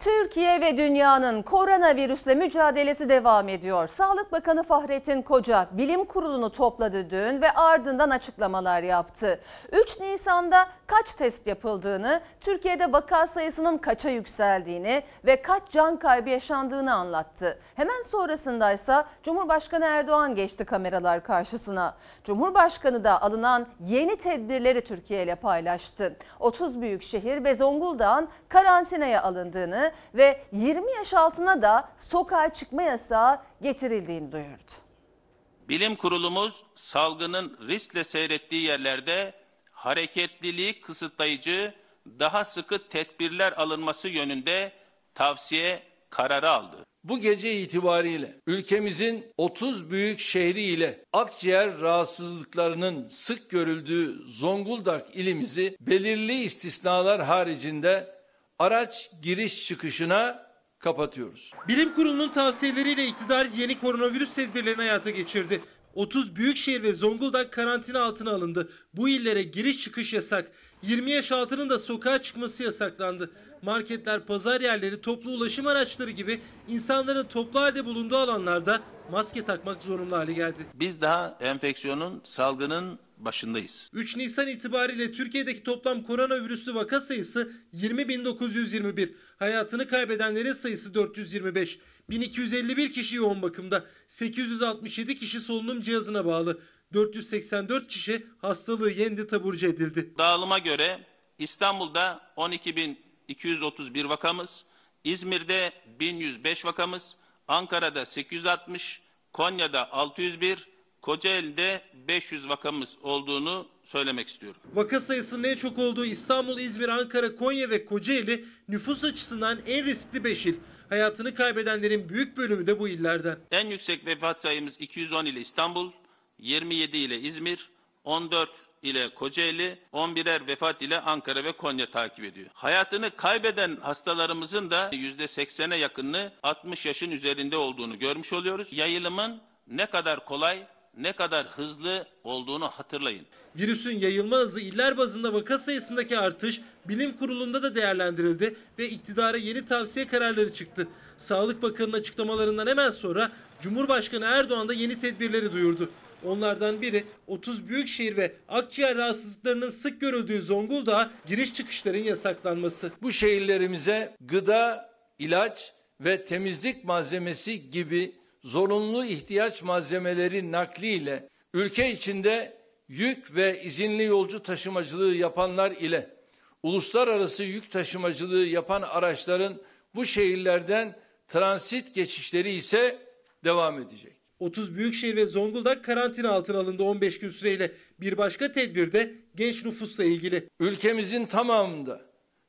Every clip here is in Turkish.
Türkiye ve dünyanın koronavirüsle mücadelesi devam ediyor. Sağlık Bakanı Fahrettin Koca bilim kurulunu topladı dün ve ardından açıklamalar yaptı. 3 Nisan'da kaç test yapıldığını, Türkiye'de vaka sayısının kaça yükseldiğini ve kaç can kaybı yaşandığını anlattı. Hemen sonrasında ise Cumhurbaşkanı Erdoğan geçti kameralar karşısına. Cumhurbaşkanı da alınan yeni tedbirleri Türkiye ile paylaştı. 30 büyük şehir ve Zonguldak'ın karantinaya alındığını ve 20 yaş altına da sokağa çıkma yasağı getirildiğini duyurdu. Bilim kurulumuz salgının riskle seyrettiği yerlerde hareketliliği kısıtlayıcı daha sıkı tedbirler alınması yönünde tavsiye kararı aldı. Bu gece itibariyle ülkemizin 30 büyük şehri ile akciğer rahatsızlıklarının sık görüldüğü Zonguldak ilimizi belirli istisnalar haricinde araç giriş çıkışına kapatıyoruz. Bilim Kurulu'nun tavsiyeleriyle iktidar yeni koronavirüs tedbirlerini hayata geçirdi. 30 büyükşehir ve Zonguldak karantina altına alındı. Bu illere giriş çıkış yasak. 20 yaş altının da sokağa çıkması yasaklandı. Marketler, pazar yerleri, toplu ulaşım araçları gibi insanların toplu halde bulunduğu alanlarda maske takmak zorunlu hale geldi. Biz daha enfeksiyonun, salgının başındayız. 3 Nisan itibariyle Türkiye'deki toplam koronavirüslü vaka sayısı 20.921. Hayatını kaybedenlerin sayısı 425. 1251 kişi yoğun bakımda. 867 kişi solunum cihazına bağlı. 484 kişi hastalığı yendi taburcu edildi. Dağılıma göre İstanbul'da 12.231 vakamız, İzmir'de 1105 vakamız, Ankara'da 860, Konya'da 601, Kocaeli'de 500 vakamız olduğunu söylemek istiyorum. Vaka sayısının en çok olduğu İstanbul, İzmir, Ankara, Konya ve Kocaeli nüfus açısından en riskli 5 il. Hayatını kaybedenlerin büyük bölümü de bu illerden. En yüksek vefat sayımız 210 ile İstanbul, 27 ile İzmir, 14 ile Kocaeli, 11'er vefat ile Ankara ve Konya takip ediyor. Hayatını kaybeden hastalarımızın da %80'e yakınını 60 yaşın üzerinde olduğunu görmüş oluyoruz. Yayılımın ne kadar kolay, ne kadar hızlı olduğunu hatırlayın. Virüsün yayılma hızı iller bazında vaka sayısındaki artış bilim kurulunda da değerlendirildi ve iktidara yeni tavsiye kararları çıktı. Sağlık Bakanı'nın açıklamalarından hemen sonra Cumhurbaşkanı Erdoğan da yeni tedbirleri duyurdu. Onlardan biri 30 büyükşehir ve akciğer rahatsızlıklarının sık görüldüğü Zonguldak'a giriş çıkışların yasaklanması. Bu şehirlerimize gıda, ilaç ve temizlik malzemesi gibi zorunlu ihtiyaç malzemeleri nakliyle ülke içinde yük ve izinli yolcu taşımacılığı yapanlar ile uluslararası yük taşımacılığı yapan araçların bu şehirlerden transit geçişleri ise devam edecek. 30 büyükşehir ve Zonguldak karantina altına alındı 15 gün süreyle. Bir başka tedbir de genç nüfusla ilgili. Ülkemizin tamamında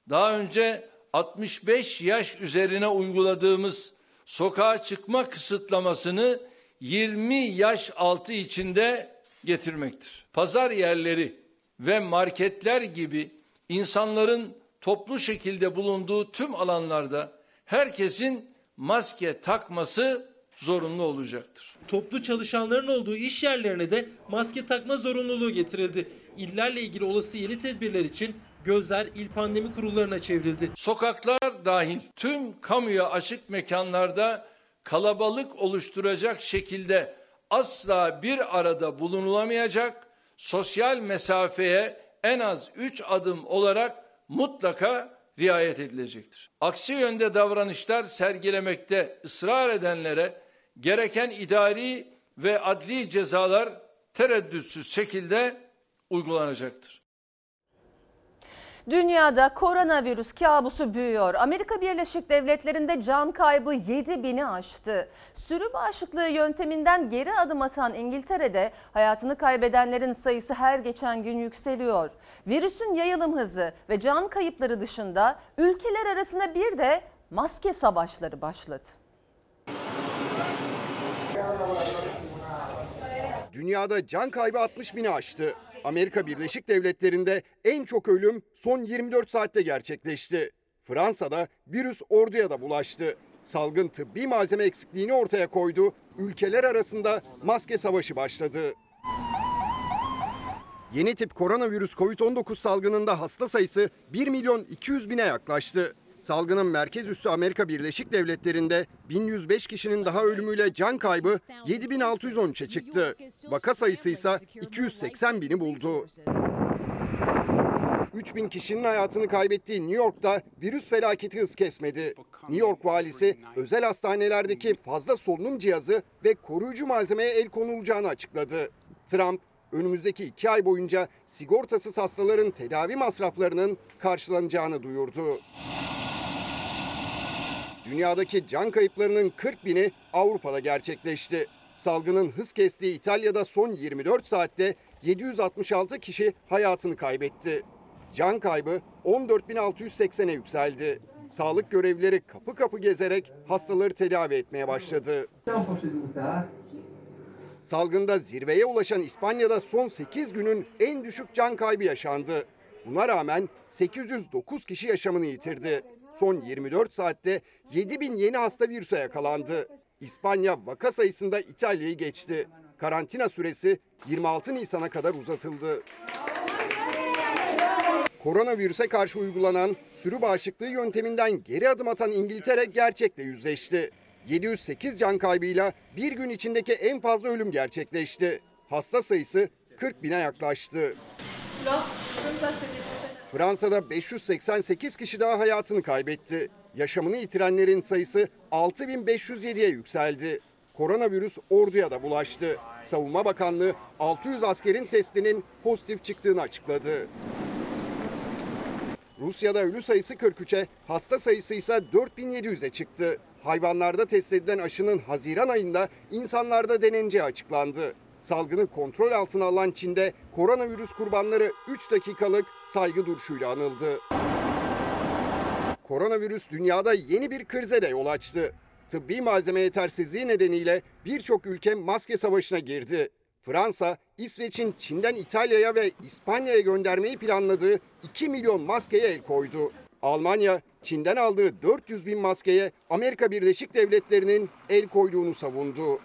daha önce 65 yaş üzerine uyguladığımız sokağa çıkma kısıtlamasını 20 yaş altı içinde getirmektir. Pazar yerleri ve marketler gibi insanların toplu şekilde bulunduğu tüm alanlarda herkesin maske takması zorunlu olacaktır. Toplu çalışanların olduğu iş yerlerine de maske takma zorunluluğu getirildi. İllerle ilgili olası yeni tedbirler için gözler il pandemi kurullarına çevrildi. Sokaklar dahil tüm kamuya açık mekanlarda kalabalık oluşturacak şekilde asla bir arada bulunulamayacak, sosyal mesafeye en az 3 adım olarak mutlaka riayet edilecektir. Aksi yönde davranışlar sergilemekte ısrar edenlere gereken idari ve adli cezalar tereddütsüz şekilde uygulanacaktır. Dünyada koronavirüs kabusu büyüyor. Amerika Birleşik Devletleri'nde can kaybı 7 bini aştı. Sürü bağışıklığı yönteminden geri adım atan İngiltere'de hayatını kaybedenlerin sayısı her geçen gün yükseliyor. Virüsün yayılım hızı ve can kayıpları dışında ülkeler arasında bir de maske savaşları başladı. Dünyada can kaybı 60 bini aştı. Amerika Birleşik Devletleri'nde en çok ölüm son 24 saatte gerçekleşti. Fransa'da virüs orduya da bulaştı. Salgın tıbbi malzeme eksikliğini ortaya koydu. Ülkeler arasında maske savaşı başladı. Yeni tip koronavirüs COVID-19 salgınında hasta sayısı 1 milyon 200 bine yaklaştı. Salgının merkez üssü Amerika Birleşik Devletleri'nde 1105 kişinin daha ölümüyle can kaybı 7613'e çıktı. Vaka sayısı ise 280 bini buldu. 3000 kişinin hayatını kaybettiği New York'ta virüs felaketi hız kesmedi. New York valisi özel hastanelerdeki fazla solunum cihazı ve koruyucu malzemeye el konulacağını açıkladı. Trump önümüzdeki iki ay boyunca sigortasız hastaların tedavi masraflarının karşılanacağını duyurdu. Dünyadaki can kayıplarının 40 bini Avrupa'da gerçekleşti. Salgının hız kestiği İtalya'da son 24 saatte 766 kişi hayatını kaybetti. Can kaybı 14.680'e yükseldi. Sağlık görevlileri kapı kapı gezerek hastaları tedavi etmeye başladı. Salgında zirveye ulaşan İspanya'da son 8 günün en düşük can kaybı yaşandı. Buna rağmen 809 kişi yaşamını yitirdi. Son 24 saatte 7000 yeni hasta virüse yakalandı. İspanya vaka sayısında İtalya'yı geçti. Karantina süresi 26 Nisan'a kadar uzatıldı. Koronavirüse karşı uygulanan sürü bağışıklığı yönteminden geri adım atan İngiltere gerçekle yüzleşti. 708 can kaybıyla bir gün içindeki en fazla ölüm gerçekleşti. Hasta sayısı 40 bine yaklaştı. Fransa'da 588 kişi daha hayatını kaybetti. Yaşamını yitirenlerin sayısı 6507'ye yükseldi. Koronavirüs orduya da bulaştı. Savunma Bakanlığı 600 askerin testinin pozitif çıktığını açıkladı. Rusya'da ölü sayısı 43'e, hasta sayısı ise 4700'e çıktı. Hayvanlarda test edilen aşının Haziran ayında insanlarda deneneceği açıklandı. Salgını kontrol altına alan Çin'de koronavirüs kurbanları 3 dakikalık saygı duruşuyla anıldı. Koronavirüs dünyada yeni bir krize de yol açtı. Tıbbi malzeme yetersizliği nedeniyle birçok ülke maske savaşına girdi. Fransa, İsveç'in Çin'den İtalya'ya ve İspanya'ya göndermeyi planladığı 2 milyon maskeye el koydu. Almanya, Çin'den aldığı 400 bin maskeye Amerika Birleşik Devletleri'nin el koyduğunu savundu.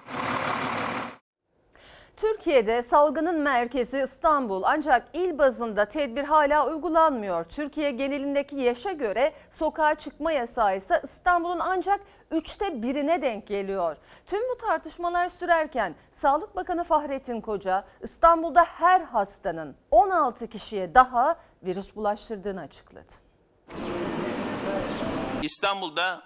Türkiye'de salgının merkezi İstanbul ancak il bazında tedbir hala uygulanmıyor. Türkiye genelindeki yaşa göre sokağa çıkma yasağı ise İstanbul'un ancak üçte birine denk geliyor. Tüm bu tartışmalar sürerken Sağlık Bakanı Fahrettin Koca İstanbul'da her hastanın 16 kişiye daha virüs bulaştırdığını açıkladı. İstanbul'da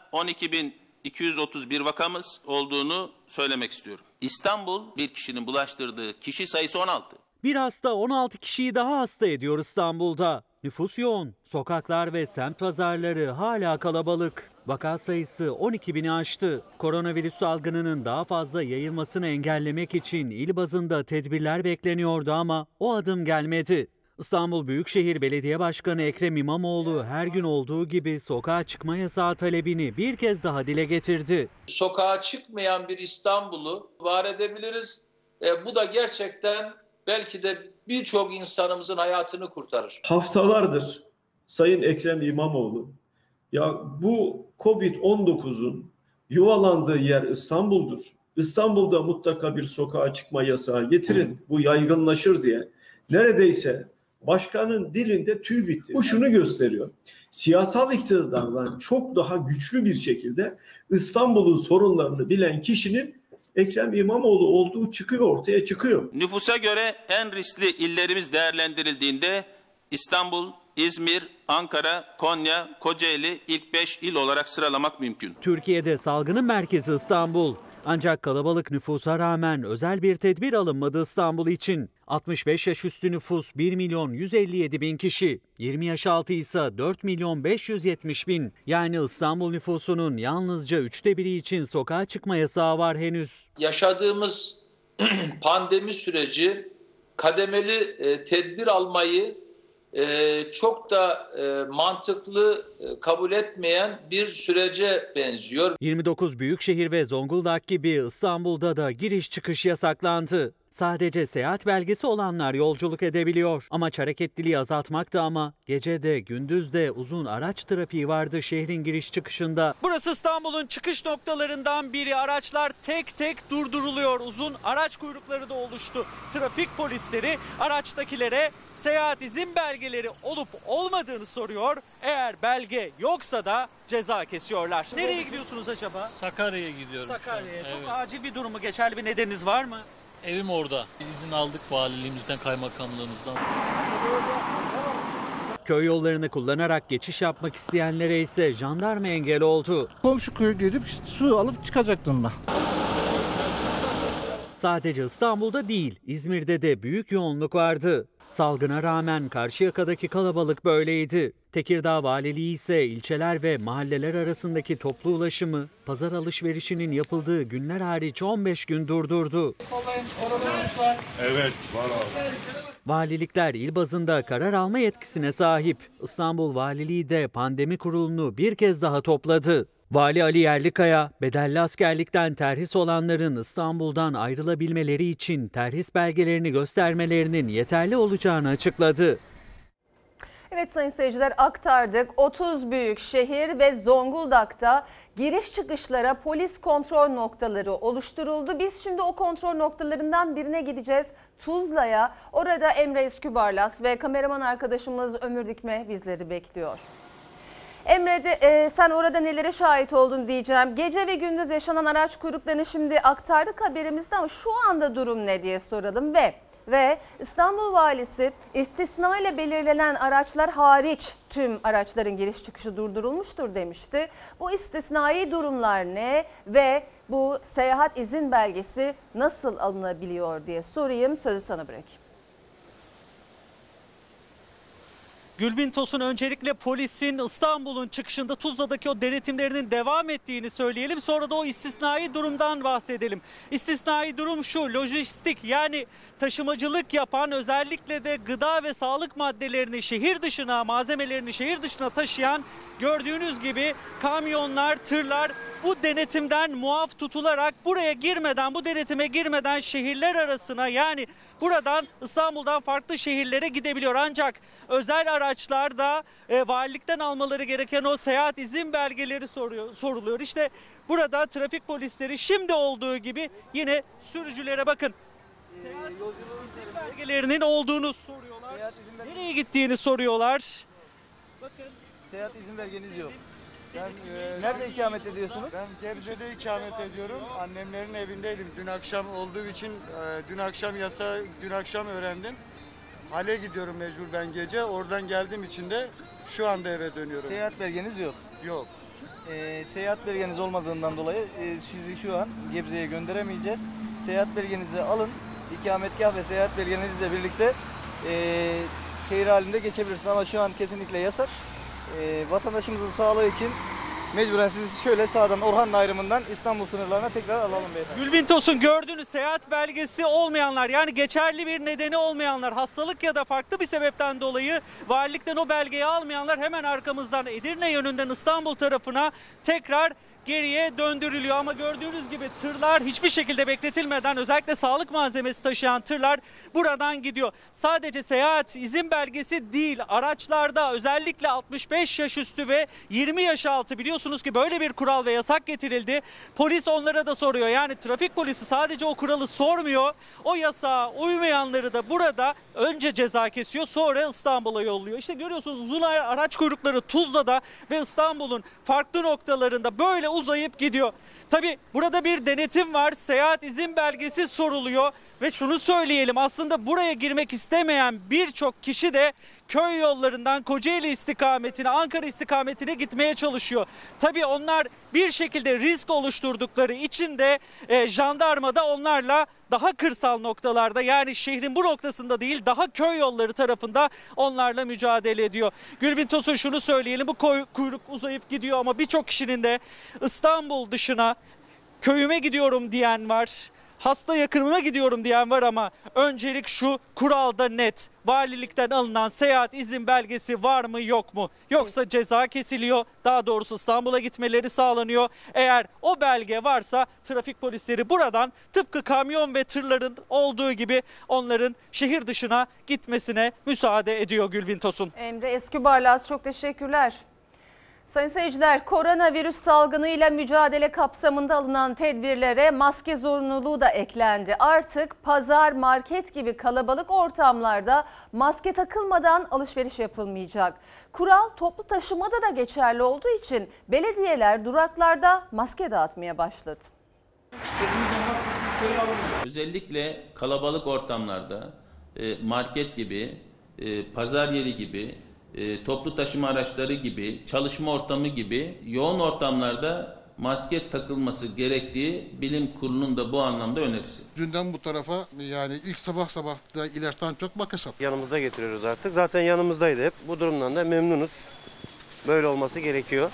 12.231 vakamız olduğunu söylemek istiyorum. İstanbul bir kişinin bulaştırdığı kişi sayısı 16. Bir hasta 16 kişiyi daha hasta ediyor İstanbul'da. Nüfus yoğun, sokaklar ve semt pazarları hala kalabalık. Vaka sayısı 12 bini aştı. Koronavirüs salgınının daha fazla yayılmasını engellemek için il bazında tedbirler bekleniyordu ama o adım gelmedi. İstanbul Büyükşehir Belediye Başkanı Ekrem İmamoğlu her gün olduğu gibi sokağa çıkma yasağı talebini bir kez daha dile getirdi. Sokağa çıkmayan bir İstanbul'u var edebiliriz. E, bu da gerçekten belki de birçok insanımızın hayatını kurtarır. haftalardır Sayın Ekrem İmamoğlu ya bu Covid-19'un yuvalandığı yer İstanbul'dur. İstanbul'da mutlaka bir sokağa çıkma yasağı getirin. Bu yaygınlaşır diye. Neredeyse başkanın dilinde tüy bitti. Bu şunu gösteriyor. Siyasal iktidardan çok daha güçlü bir şekilde İstanbul'un sorunlarını bilen kişinin Ekrem İmamoğlu olduğu çıkıyor ortaya çıkıyor. Nüfusa göre en riskli illerimiz değerlendirildiğinde İstanbul, İzmir, Ankara, Konya, Kocaeli ilk 5 il olarak sıralamak mümkün. Türkiye'de salgının merkezi İstanbul. Ancak kalabalık nüfusa rağmen özel bir tedbir alınmadı İstanbul için. 65 yaş üstü nüfus 1 milyon 157 bin kişi, 20 yaş altı ise 4 milyon 570 bin. Yani İstanbul nüfusunun yalnızca üçte biri için sokağa çıkma yasağı var henüz. Yaşadığımız pandemi süreci kademeli e, tedbir almayı e, çok da e, mantıklı e, kabul etmeyen bir sürece benziyor. 29 büyükşehir ve Zonguldak gibi İstanbul'da da giriş çıkış yasaklandı. Sadece seyahat belgesi olanlar yolculuk edebiliyor. Amaç hareketliliği azaltmaktı ama gece de gündüz de uzun araç trafiği vardı şehrin giriş çıkışında. Burası İstanbul'un çıkış noktalarından biri. Araçlar tek tek durduruluyor. Uzun araç kuyrukları da oluştu. Trafik polisleri araçtakilere seyahat izin belgeleri olup olmadığını soruyor. Eğer belge yoksa da ceza kesiyorlar. Nereye gidiyorsunuz acaba? Sakarya'ya gidiyorum. Sakarya'ya. Çok Evet. acil bir durum mu? Geçerli bir nedeniniz var mı? Evim orada. İzin aldık valiliğimizden, kaymakamlığımızdan. Köy yollarını kullanarak geçiş yapmak isteyenlere ise jandarma engel oldu. Komşu köye gidip su alıp çıkacaktım ben. Sadece İstanbul'da değil, İzmir'de de büyük yoğunluk vardı. Salgına rağmen Karşıyaka'daki kalabalık böyleydi. Tekirdağ Valiliği ise ilçeler ve mahalleler arasındaki toplu ulaşımı pazar alışverişinin yapıldığı günler hariç 15 gün durdurdu. Valilikler il bazında karar alma yetkisine sahip. İstanbul Valiliği de pandemi kurulunu bir kez daha topladı. Vali Ali Yerlikaya, bedelli askerlikten terhis olanların İstanbul'dan ayrılabilmeleri için terhis belgelerini göstermelerinin yeterli olacağını açıkladı. Evet sayın seyirciler aktardık. 30 büyük şehir ve Zonguldak'ta giriş çıkışlara polis kontrol noktaları oluşturuldu. Biz şimdi o kontrol noktalarından birine gideceğiz. Tuzla'ya. Orada Emre Eskübarlas ve kameraman arkadaşımız Ömür Dikme bizleri bekliyor. Emre de, e, sen orada nelere şahit oldun diyeceğim. Gece ve gündüz yaşanan araç kuyruklarını şimdi aktardık haberimizde ama şu anda durum ne diye soralım ve ve İstanbul Valisi istisna ile belirlenen araçlar hariç tüm araçların giriş çıkışı durdurulmuştur demişti. Bu istisnai durumlar ne ve bu seyahat izin belgesi nasıl alınabiliyor diye sorayım sözü sana bırakayım. Gülbin Tosun öncelikle polisin İstanbul'un çıkışında Tuzla'daki o denetimlerinin devam ettiğini söyleyelim. Sonra da o istisnai durumdan bahsedelim. İstisnai durum şu lojistik yani taşımacılık yapan özellikle de gıda ve sağlık maddelerini şehir dışına malzemelerini şehir dışına taşıyan gördüğünüz gibi kamyonlar, tırlar bu denetimden muaf tutularak buraya girmeden, bu denetime girmeden şehirler arasına yani buradan İstanbul'dan farklı şehirlere gidebiliyor. Ancak özel araçlarda e, valilikten almaları gereken o seyahat izin belgeleri soruyor, soruluyor. İşte burada trafik polisleri şimdi olduğu gibi yine sürücülere bakın. Seyahat izin belgelerinin olduğunu soruyorlar. Nereye gittiğini soruyorlar. Bakın Seyahat izin belgeniz yok. Ben, nerede ikamet ediyorsunuz? Ben Gebze'de ikamet ediyorum. Annemlerin evindeydim. Dün akşam olduğu için e, dün akşam yasa dün akşam öğrendim. Hale gidiyorum mecbur ben gece. Oradan geldiğim için de şu anda eve dönüyorum. Seyahat belgeniz yok. Yok. Ee, seyahat belgeniz olmadığından dolayı e, sizi şu an Gebze'ye gönderemeyeceğiz. Seyahat belgenizi alın. İkametgah ve seyahat belgenizle birlikte e, seyir halinde geçebilirsiniz ama şu an kesinlikle yasak. E, vatandaşımızın sağlığı için mecburen sizi şöyle sağdan Orhan ayrımından İstanbul sınırlarına tekrar alalım beyefendi. Gülbin Tosun gördüğünüz seyahat belgesi olmayanlar yani geçerli bir nedeni olmayanlar hastalık ya da farklı bir sebepten dolayı valilikten o belgeyi almayanlar hemen arkamızdan Edirne yönünden İstanbul tarafına tekrar geriye döndürülüyor ama gördüğünüz gibi tırlar hiçbir şekilde bekletilmeden özellikle sağlık malzemesi taşıyan tırlar buradan gidiyor. Sadece seyahat izin belgesi değil araçlarda özellikle 65 yaş üstü ve 20 yaş altı biliyorsunuz ki böyle bir kural ve yasak getirildi. Polis onlara da soruyor yani trafik polisi sadece o kuralı sormuyor. O yasağa uymayanları da burada önce ceza kesiyor sonra İstanbul'a yolluyor. İşte görüyorsunuz uzun araç kuyrukları Tuzla'da ve İstanbul'un farklı noktalarında böyle uzayıp gidiyor. Tabi burada bir denetim var. Seyahat izin belgesi soruluyor ve şunu söyleyelim aslında buraya girmek istemeyen birçok kişi de köy yollarından Kocaeli istikametine, Ankara istikametine gitmeye çalışıyor. Tabii onlar bir şekilde risk oluşturdukları için de e, jandarma da onlarla daha kırsal noktalarda yani şehrin bu noktasında değil daha köy yolları tarafında onlarla mücadele ediyor. Gülbin Tosun şunu söyleyelim bu kuyruk uzayıp gidiyor ama birçok kişinin de İstanbul dışına köyüme gidiyorum diyen var. Hasta yakınıma gidiyorum diyen var ama öncelik şu kuralda net. Valilikten alınan seyahat izin belgesi var mı yok mu? Yoksa ceza kesiliyor. Daha doğrusu İstanbul'a gitmeleri sağlanıyor. Eğer o belge varsa trafik polisleri buradan tıpkı kamyon ve tırların olduğu gibi onların şehir dışına gitmesine müsaade ediyor Gülbin Tosun. Emre Eskübarlaz çok teşekkürler. Sayın seyirciler, koronavirüs salgınıyla mücadele kapsamında alınan tedbirlere maske zorunluluğu da eklendi. Artık pazar, market gibi kalabalık ortamlarda maske takılmadan alışveriş yapılmayacak. Kural toplu taşımada da geçerli olduğu için belediyeler duraklarda maske dağıtmaya başladı. Özellikle kalabalık ortamlarda e, market gibi, e, pazar yeri gibi, e, toplu taşıma araçları gibi, çalışma ortamı gibi yoğun ortamlarda maske takılması gerektiği bilim kurulunun da bu anlamda önerisi. Dünden bu tarafa yani ilk sabah sabah da ilaçtan çok makas sat. Yanımızda getiriyoruz artık. Zaten yanımızdaydı hep. Bu durumdan da memnunuz. Böyle olması gerekiyor.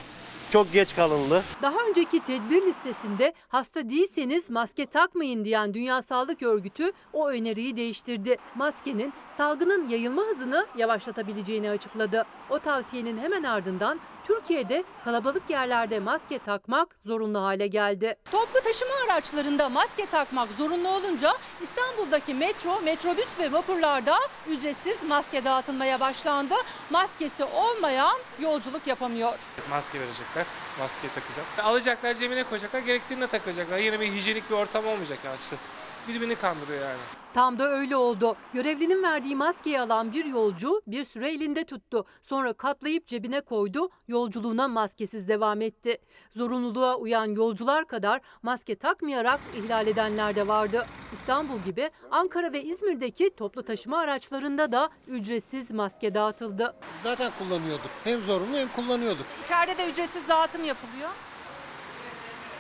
Çok geç kalındı. Daha önceki tedbir listesinde hasta değilseniz maske takmayın diyen Dünya Sağlık Örgütü o öneriyi değiştirdi. Maskenin salgının yayılma hızını yavaşlatabileceğini açıkladı. O tavsiyenin hemen ardından Türkiye'de kalabalık yerlerde maske takmak zorunlu hale geldi. Toplu taşıma araçlarında maske takmak zorunlu olunca İstanbul'daki metro, metrobüs ve vapurlarda ücretsiz maske dağıtılmaya başlandı. Maskesi olmayan yolculuk yapamıyor. Maske verecekler. Maske takacak. Alacaklar cebine koyacaklar. Gerektiğinde takacaklar. Yine bir hijyenik bir ortam olmayacak açıkçası. Birbirini kandırıyor yani. Tam da öyle oldu. Görevlinin verdiği maskeyi alan bir yolcu bir süre elinde tuttu. Sonra katlayıp cebine koydu. Yolculuğuna maskesiz devam etti. Zorunluluğa uyan yolcular kadar maske takmayarak ihlal edenler de vardı. İstanbul gibi Ankara ve İzmir'deki toplu taşıma araçlarında da ücretsiz maske dağıtıldı. Zaten kullanıyorduk. Hem zorunlu hem kullanıyorduk. İçeride de ücretsiz dağıtım yapılıyor.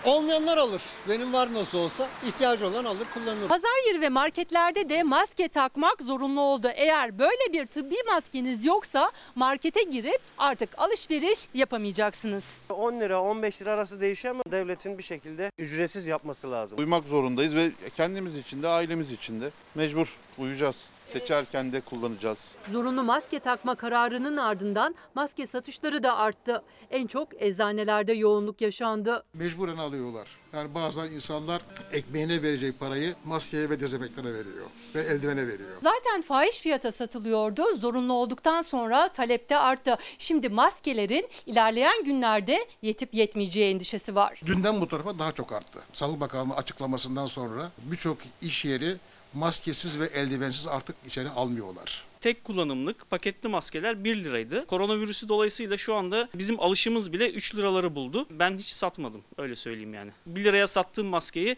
Olmayanlar alır. Benim var nasıl olsa ihtiyacı olan alır kullanır. Pazar yeri ve marketlerde de maske takmak zorunlu oldu. Eğer böyle bir tıbbi maskeniz yoksa markete girip artık alışveriş yapamayacaksınız. 10 lira 15 lira arası değişiyor ama devletin bir şekilde ücretsiz yapması lazım. Uymak zorundayız ve kendimiz için de ailemiz için de mecbur uyacağız. Seçerken de kullanacağız. Zorunlu maske takma kararının ardından maske satışları da arttı. En çok eczanelerde yoğunluk yaşandı. Mecburen alıyorlar. Yani bazen insanlar ekmeğine verecek parayı maskeye ve dezenfektana veriyor. Ve eldivene veriyor. Zaten fahiş fiyata satılıyordu. Zorunlu olduktan sonra talepte arttı. Şimdi maskelerin ilerleyen günlerde yetip yetmeyeceği endişesi var. Dünden bu tarafa daha çok arttı. Sağlık Bakanlığı açıklamasından sonra birçok iş yeri maskesiz ve eldivensiz artık içeri almıyorlar. Tek kullanımlık paketli maskeler 1 liraydı. Koronavirüsü dolayısıyla şu anda bizim alışımız bile 3 liraları buldu. Ben hiç satmadım öyle söyleyeyim yani. 1 liraya sattığım maskeyi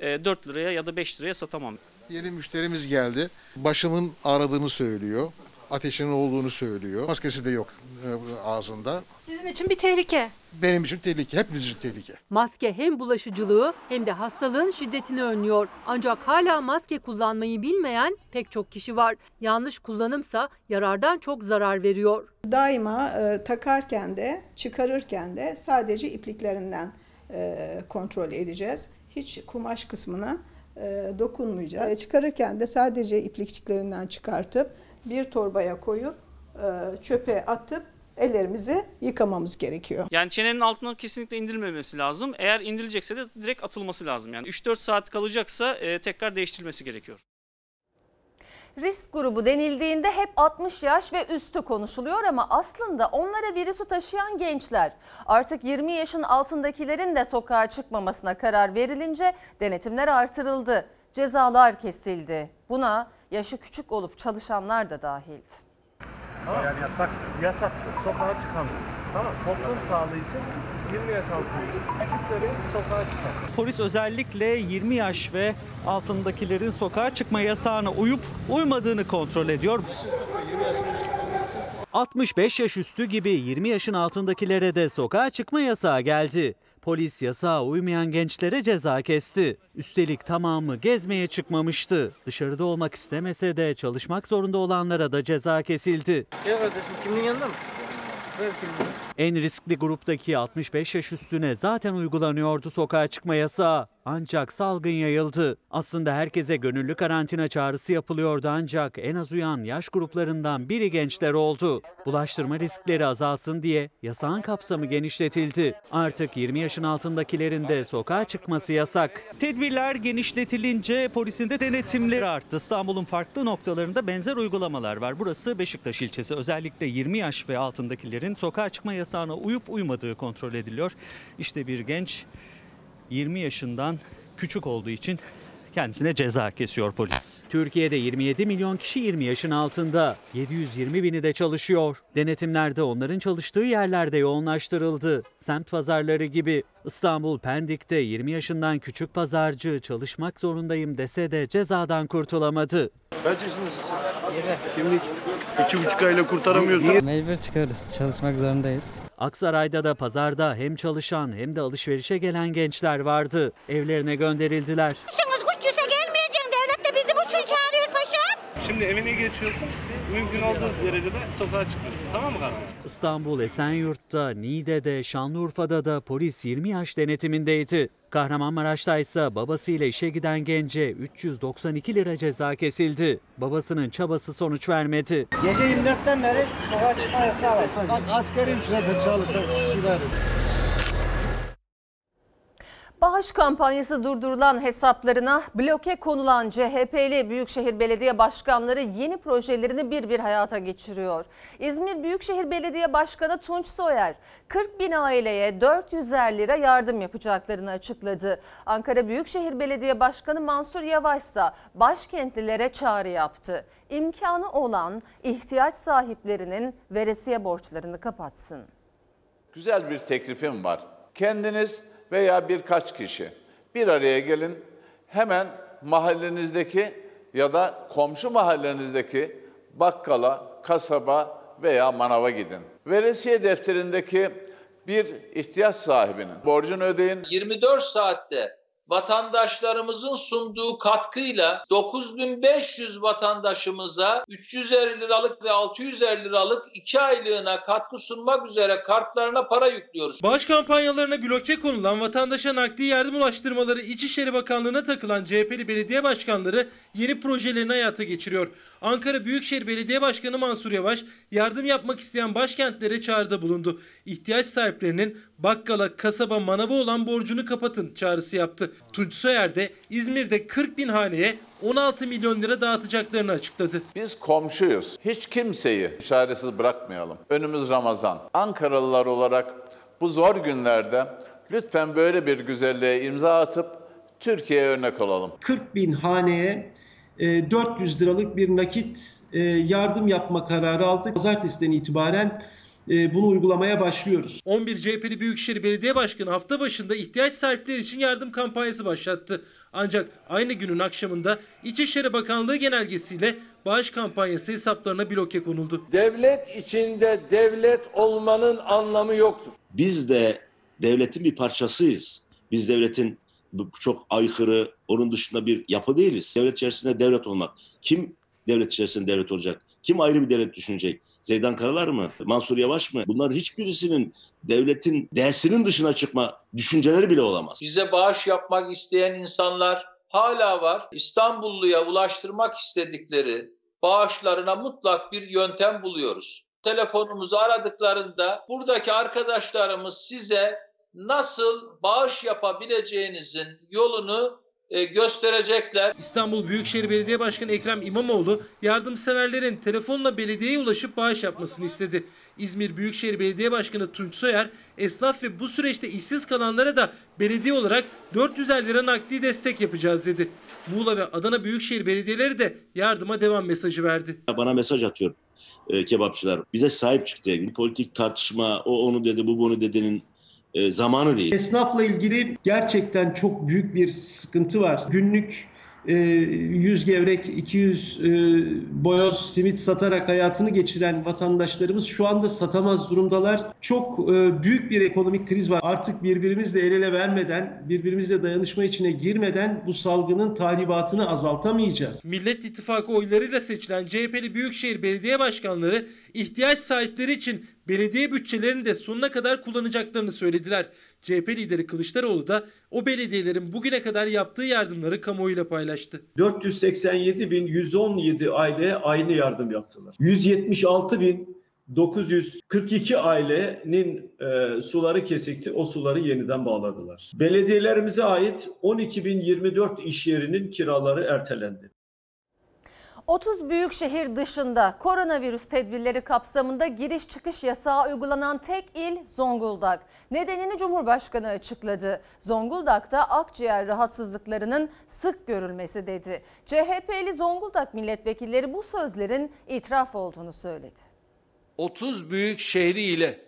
4 liraya ya da 5 liraya satamam. Yeni müşterimiz geldi. Başımın ağrıdığını söylüyor. Ateşinin olduğunu söylüyor. Maskesi de yok e, ağzında. Sizin için bir tehlike. Benim için tehlike, hepimiz için tehlike. Maske hem bulaşıcılığı hem de hastalığın şiddetini önlüyor. Ancak hala maske kullanmayı bilmeyen pek çok kişi var. Yanlış kullanımsa yarardan çok zarar veriyor. Daima e, takarken de çıkarırken de sadece ipliklerinden e, kontrol edeceğiz. Hiç kumaş kısmına e, dokunmayacağız. E, çıkarırken de sadece iplikçiklerinden çıkartıp bir torbaya koyup e, çöpe atıp ellerimizi yıkamamız gerekiyor. Yani çenenin altına kesinlikle indirilmemesi lazım. Eğer indirilecekse de direkt atılması lazım. Yani 3-4 saat kalacaksa e, tekrar değiştirilmesi gerekiyor. Risk grubu denildiğinde hep 60 yaş ve üstü konuşuluyor ama aslında onlara virüsü taşıyan gençler. Artık 20 yaşın altındakilerin de sokağa çıkmamasına karar verilince denetimler artırıldı. Cezalar kesildi. Buna yaşı küçük olup çalışanlar da dahildi. Yani yasak. Yasaktır. Sokağa çıkan. Tamam. Toplum sağlığı için 20 yaş altı küçükleri sokağa çıkar. Polis özellikle 20 yaş ve altındakilerin sokağa çıkma yasağına uyup uymadığını kontrol ediyor. 65 yaş üstü gibi 20 yaşın altındakilere de sokağa çıkma yasağı geldi. Polis yasağa uymayan gençlere ceza kesti. Üstelik tamamı gezmeye çıkmamıştı. Dışarıda olmak istemese de çalışmak zorunda olanlara da ceza kesildi. Gel kardeşim kimliğin yanında mı? Ver kimliğini. En riskli gruptaki 65 yaş üstüne zaten uygulanıyordu sokağa çıkma yasağı. Ancak salgın yayıldı. Aslında herkese gönüllü karantina çağrısı yapılıyordu ancak en az uyan yaş gruplarından biri gençler oldu. Bulaştırma riskleri azalsın diye yasağın kapsamı genişletildi. Artık 20 yaşın altındakilerin de sokağa çıkması yasak. Tedbirler genişletilince polisin de denetimleri arttı. İstanbul'un farklı noktalarında benzer uygulamalar var. Burası Beşiktaş ilçesi. Özellikle 20 yaş ve altındakilerin sokağa çıkma yasağına uyup uymadığı kontrol ediliyor. İşte bir genç 20 yaşından küçük olduğu için kendisine ceza kesiyor polis. Türkiye'de 27 milyon kişi 20 yaşın altında. 720 bini de çalışıyor. Denetimlerde onların çalıştığı yerlerde yoğunlaştırıldı. Semt pazarları gibi. İstanbul Pendik'te 20 yaşından küçük pazarcı çalışmak zorundayım dese de cezadan kurtulamadı. Kaç yaşındasın sen? Kimlik. İki buçuk ayla kurtaramıyorsun. Mecbur çıkarız. Çalışmak zorundayız. Aksaray'da da pazarda hem çalışan hem de alışverişe gelen gençler vardı. Evlerine gönderildiler. Yaşınız güçlüse gelmeyeceksin. Devlet de bizi bu için çağırıyor paşam. Şimdi evine geçiyorsun. Mümkün olduğu derecede sokağa çıkıyorsun. Tamam mı kardeşim? İstanbul Esenyurt'ta, Niğde'de, Şanlıurfa'da da polis 20 yaş denetimindeydi. Kahramanmaraş'ta ise babasıyla işe giden gence 392 lira ceza kesildi. Babasının çabası sonuç vermedi. Gece 24'ten beri sokağa çıkma yasağı var. Bak askeri ücrete çalışan kişiler. Bağış kampanyası durdurulan hesaplarına bloke konulan CHP'li Büyükşehir Belediye Başkanları yeni projelerini bir bir hayata geçiriyor. İzmir Büyükşehir Belediye Başkanı Tunç Soyer 40 bin aileye 400'er lira yardım yapacaklarını açıkladı. Ankara Büyükşehir Belediye Başkanı Mansur Yavaş ise başkentlilere çağrı yaptı. İmkanı olan ihtiyaç sahiplerinin veresiye borçlarını kapatsın. Güzel bir teklifim var. Kendiniz veya birkaç kişi bir araya gelin. Hemen mahallenizdeki ya da komşu mahallenizdeki bakkala, kasaba veya manava gidin. Veresiye defterindeki bir ihtiyaç sahibinin borcunu ödeyin. 24 saatte vatandaşlarımızın sunduğu katkıyla 9500 vatandaşımıza 350 liralık ve 650 liralık 2 aylığına katkı sunmak üzere kartlarına para yüklüyoruz. Bağış kampanyalarına bloke konulan vatandaşa nakdi yardım ulaştırmaları İçişleri Bakanlığı'na takılan CHP'li belediye başkanları yeni projelerini hayata geçiriyor. Ankara Büyükşehir Belediye Başkanı Mansur Yavaş yardım yapmak isteyen başkentlere çağrıda bulundu. İhtiyaç sahiplerinin bakkala, kasaba, manava olan borcunu kapatın çağrısı yaptı. Tunç Soyer de İzmir'de 40 bin haneye 16 milyon lira dağıtacaklarını açıkladı. Biz komşuyuz. Hiç kimseyi çaresiz bırakmayalım. Önümüz Ramazan. Ankaralılar olarak bu zor günlerde lütfen böyle bir güzelliğe imza atıp Türkiye'ye örnek olalım. 40 bin haneye e, 400 liralık bir nakit e, yardım yapma kararı aldık. Pazartesiden itibaren e, bunu uygulamaya başlıyoruz. 11 CHP'li Büyükşehir Belediye Başkanı hafta başında ihtiyaç sahipleri için yardım kampanyası başlattı. Ancak aynı günün akşamında İçişleri Bakanlığı genelgesiyle bağış kampanyası hesaplarına bloke konuldu. Devlet içinde devlet olmanın anlamı yoktur. Biz de devletin bir parçasıyız. Biz devletin çok aykırı, onun dışında bir yapı değiliz. Devlet içerisinde devlet olmak. Kim devlet içerisinde devlet olacak? Kim ayrı bir devlet düşünecek? Zeydan Karalar mı? Mansur Yavaş mı? Bunların hiçbirisinin devletin dersinin dışına çıkma düşünceleri bile olamaz. Bize bağış yapmak isteyen insanlar hala var. İstanbulluya ulaştırmak istedikleri bağışlarına mutlak bir yöntem buluyoruz. Telefonumuzu aradıklarında buradaki arkadaşlarımız size nasıl bağış yapabileceğinizin yolunu e, gösterecekler. İstanbul Büyükşehir Belediye Başkanı Ekrem İmamoğlu yardımseverlerin telefonla belediyeye ulaşıp bağış yapmasını istedi. İzmir Büyükşehir Belediye Başkanı Tunç Soyer, esnaf ve bu süreçte işsiz kalanlara da belediye olarak 400 lira nakdi destek yapacağız dedi. Muğla ve Adana Büyükşehir Belediyeleri de yardıma devam mesajı verdi. Bana mesaj atıyor e, kebapçılar. Bize sahip çıktı. Politik tartışma, o onu dedi, bu bunu dedinin e, zamanı değil. Esnafla ilgili gerçekten çok büyük bir sıkıntı var. Günlük 100 gevrek, 200 e, boyoz simit satarak hayatını geçiren vatandaşlarımız şu anda satamaz durumdalar. Çok e, büyük bir ekonomik kriz var. Artık birbirimizle el ele vermeden, birbirimizle dayanışma içine girmeden bu salgının tahribatını azaltamayacağız. Millet İttifakı oylarıyla seçilen CHP'li Büyükşehir Belediye Başkanları ihtiyaç sahipleri için belediye bütçelerini de sonuna kadar kullanacaklarını söylediler. CHP lideri Kılıçdaroğlu da o belediyelerin bugüne kadar yaptığı yardımları kamuoyuyla paylaştı. 487.117 aileye aynı yardım yaptılar. 176.942 ailenin e, suları kesikti. O suları yeniden bağladılar. Belediyelerimize ait 12.024 iş yerinin kiraları ertelendi. 30 büyük şehir dışında koronavirüs tedbirleri kapsamında giriş çıkış yasağı uygulanan tek il Zonguldak. Nedenini Cumhurbaşkanı açıkladı. Zonguldak'ta akciğer rahatsızlıklarının sık görülmesi dedi. CHP'li Zonguldak milletvekilleri bu sözlerin itiraf olduğunu söyledi. 30 büyük şehri ile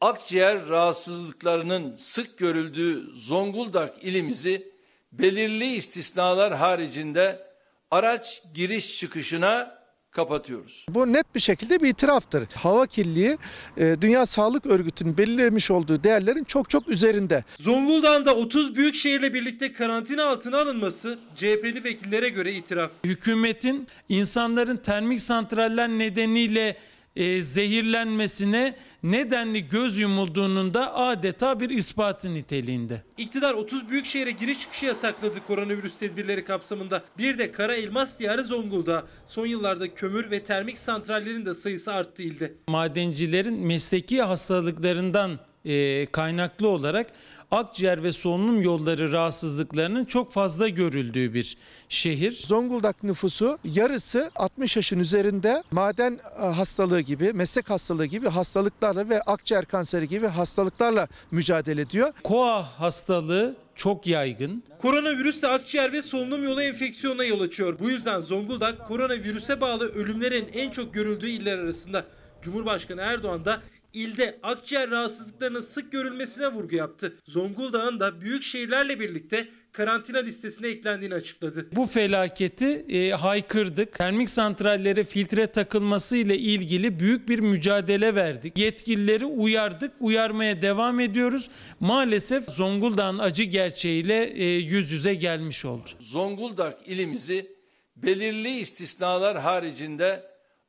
akciğer rahatsızlıklarının sık görüldüğü Zonguldak ilimizi belirli istisnalar haricinde araç giriş çıkışına kapatıyoruz. Bu net bir şekilde bir itiraftır. Hava kirliliği e, Dünya Sağlık Örgütü'nün belirlemiş olduğu değerlerin çok çok üzerinde. Zonguldak'ın da 30 büyük şehirle birlikte karantina altına alınması CHP'li vekillere göre itiraf. Hükümetin insanların termik santraller nedeniyle e, zehirlenmesine nedenli göz yumulduğunun da adeta bir ispatı niteliğinde. İktidar 30 büyük şehre giriş çıkışı yasakladı koronavirüs tedbirleri kapsamında. Bir de Kara Elmas diyarı Zonguldak. Son yıllarda kömür ve termik santrallerin de sayısı arttı ilde. Madencilerin mesleki hastalıklarından e, kaynaklı olarak akciğer ve solunum yolları rahatsızlıklarının çok fazla görüldüğü bir şehir. Zonguldak nüfusu yarısı 60 yaşın üzerinde maden e, hastalığı gibi, meslek hastalığı gibi hastalıklarla ve akciğer kanseri gibi hastalıklarla mücadele ediyor. Koa hastalığı çok yaygın. Koronavirüs de akciğer ve solunum yolu enfeksiyonuna yol açıyor. Bu yüzden Zonguldak koronavirüse bağlı ölümlerin en çok görüldüğü iller arasında. Cumhurbaşkanı Erdoğan da ilde akciğer rahatsızlıklarının sık görülmesine vurgu yaptı. Zonguldak'ın da büyük şehirlerle birlikte karantina listesine eklendiğini açıkladı. Bu felaketi e, haykırdık. Termik santrallere filtre takılması ile ilgili büyük bir mücadele verdik. Yetkilileri uyardık, uyarmaya devam ediyoruz. Maalesef Zonguldak'ın acı gerçeğiyle e, yüz yüze gelmiş oldu. Zonguldak ilimizi belirli istisnalar haricinde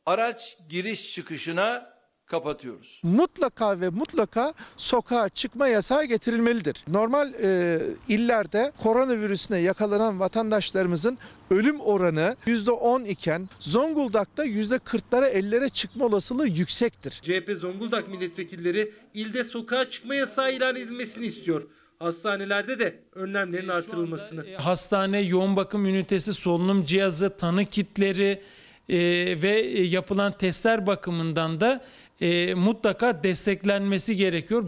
araç giriş çıkışına kapatıyoruz. Mutlaka ve mutlaka sokağa çıkma yasağı getirilmelidir. Normal e, illerde koronavirüsüne yakalanan vatandaşlarımızın ölüm oranı %10 iken Zonguldak'ta %40'lara 50'lere çıkma olasılığı yüksektir. CHP Zonguldak milletvekilleri ilde sokağa çıkma yasağı ilan edilmesini istiyor. Hastanelerde de önlemlerin artırılmasını. E, hastane, yoğun bakım ünitesi, solunum cihazı, tanı kitleri e, ve e, yapılan testler bakımından da e, mutlaka desteklenmesi gerekiyor.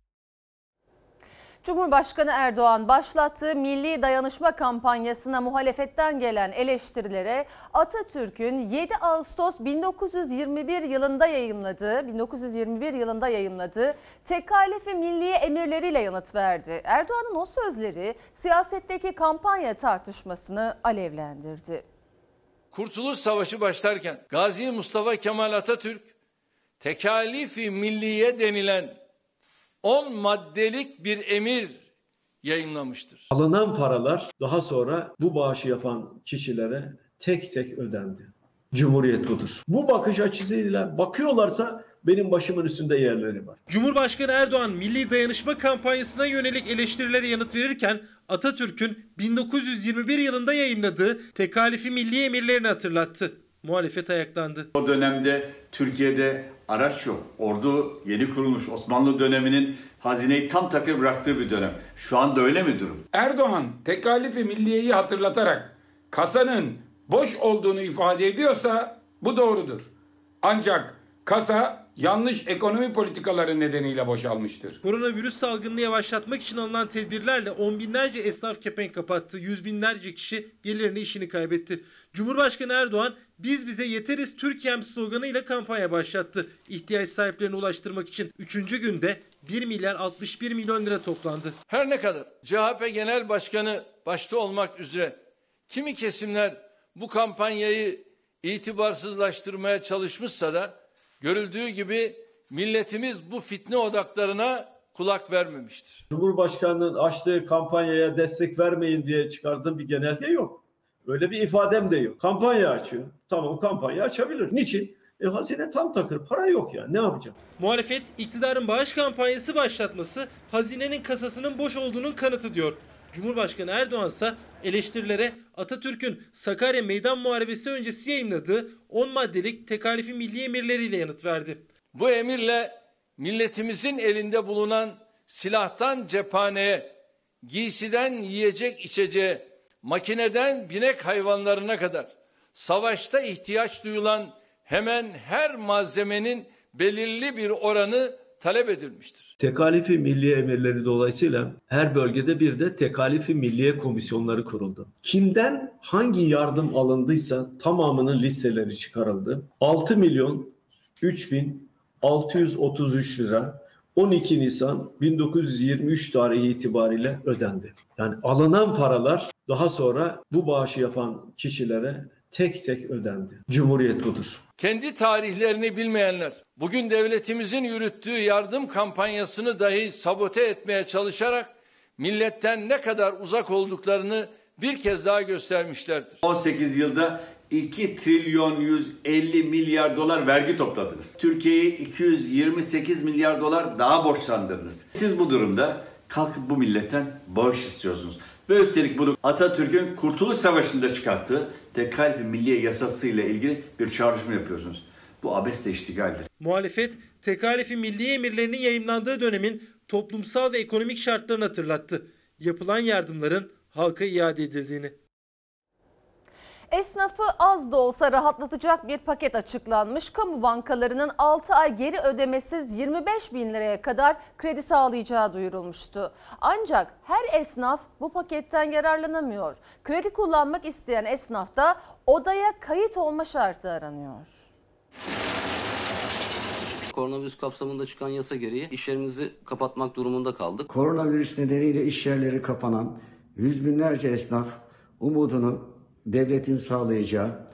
Cumhurbaşkanı Erdoğan başlattığı Milli Dayanışma kampanyasına muhalefetten gelen eleştirilere Atatürk'ün 7 Ağustos 1921 yılında yayımladığı 1921 yılında yayımladığı Tekalifi Milliye emirleriyle yanıt verdi. Erdoğan'ın o sözleri siyasetteki kampanya tartışmasını alevlendirdi. Kurtuluş Savaşı başlarken Gazi Mustafa Kemal Atatürk tekalifi milliye denilen 10 maddelik bir emir yayınlamıştır. Alınan paralar daha sonra bu bağışı yapan kişilere tek tek ödendi. Cumhuriyet budur. Bu bakış açısıyla bakıyorlarsa benim başımın üstünde yerleri var. Cumhurbaşkanı Erdoğan Milli Dayanışma kampanyasına yönelik eleştirilere yanıt verirken Atatürk'ün 1921 yılında yayınladığı tekalifi milli emirlerini hatırlattı. Muhalefet ayaklandı. O dönemde Türkiye'de araç yok. Ordu yeni kurulmuş. Osmanlı döneminin hazineyi tam takır bıraktığı bir dönem. Şu anda öyle mi durum? Erdoğan tekalifi milliyeyi hatırlatarak kasanın boş olduğunu ifade ediyorsa bu doğrudur. Ancak kasa yanlış ekonomi politikaları nedeniyle boşalmıştır. Koronavirüs salgınını yavaşlatmak için alınan tedbirlerle on binlerce esnaf kepenk kapattı. Yüz binlerce kişi gelirini işini kaybetti. Cumhurbaşkanı Erdoğan biz bize yeteriz Türkiye'm sloganıyla kampanya başlattı. İhtiyaç sahiplerine ulaştırmak için 3. günde 1 milyar 61 milyon lira toplandı. Her ne kadar CHP Genel Başkanı başta olmak üzere kimi kesimler bu kampanyayı itibarsızlaştırmaya çalışmışsa da görüldüğü gibi milletimiz bu fitne odaklarına kulak vermemiştir. Cumhurbaşkanının açtığı kampanyaya destek vermeyin diye çıkardığı bir genelge yok. Öyle bir ifadem de yok. Kampanya açıyor. Tamam kampanya açabilir. Niçin? E hazine tam takır. Para yok ya. Ne yapacak? Muhalefet iktidarın bağış kampanyası başlatması hazinenin kasasının boş olduğunun kanıtı diyor. Cumhurbaşkanı Erdoğan ise eleştirilere Atatürk'ün Sakarya Meydan Muharebesi öncesi yayınladığı 10 maddelik tekalifi milli emirleriyle yanıt verdi. Bu emirle milletimizin elinde bulunan silahtan cephaneye, giysiden yiyecek içeceğe, makineden binek hayvanlarına kadar savaşta ihtiyaç duyulan hemen her malzemenin belirli bir oranı talep edilmiştir. Tekalifi milli emirleri dolayısıyla her bölgede bir de tekalifi milliye komisyonları kuruldu. Kimden hangi yardım alındıysa tamamının listeleri çıkarıldı. 6 milyon 3633 lira 12 Nisan 1923 tarihi itibariyle ödendi. Yani alınan paralar daha sonra bu bağışı yapan kişilere tek tek ödendi. Cumhuriyet budur. Kendi tarihlerini bilmeyenler bugün devletimizin yürüttüğü yardım kampanyasını dahi sabote etmeye çalışarak milletten ne kadar uzak olduklarını bir kez daha göstermişlerdir. 18 yılda 2 trilyon 150 milyar dolar vergi topladınız. Türkiye'yi 228 milyar dolar daha borçlandırdınız. Siz bu durumda kalkıp bu milletten bağış istiyorsunuz. Ve üstelik bunu Atatürk'ün Kurtuluş Savaşı'nda çıkarttığı Tekalifi Milliye Yasası ile ilgili bir çağrışma yapıyorsunuz. Bu abesle iştigaldir. Muhalefet tekalifi milli emirlerinin yayımlandığı dönemin toplumsal ve ekonomik şartlarını hatırlattı. Yapılan yardımların halka iade edildiğini. Esnafı az da olsa rahatlatacak bir paket açıklanmış. Kamu bankalarının 6 ay geri ödemesiz 25 bin liraya kadar kredi sağlayacağı duyurulmuştu. Ancak her esnaf bu paketten yararlanamıyor. Kredi kullanmak isteyen esnaf da odaya kayıt olma şartı aranıyor. Koronavirüs kapsamında çıkan yasa gereği iş yerimizi kapatmak durumunda kaldık. Koronavirüs nedeniyle iş yerleri kapanan yüz binlerce esnaf umudunu devletin sağlayacağı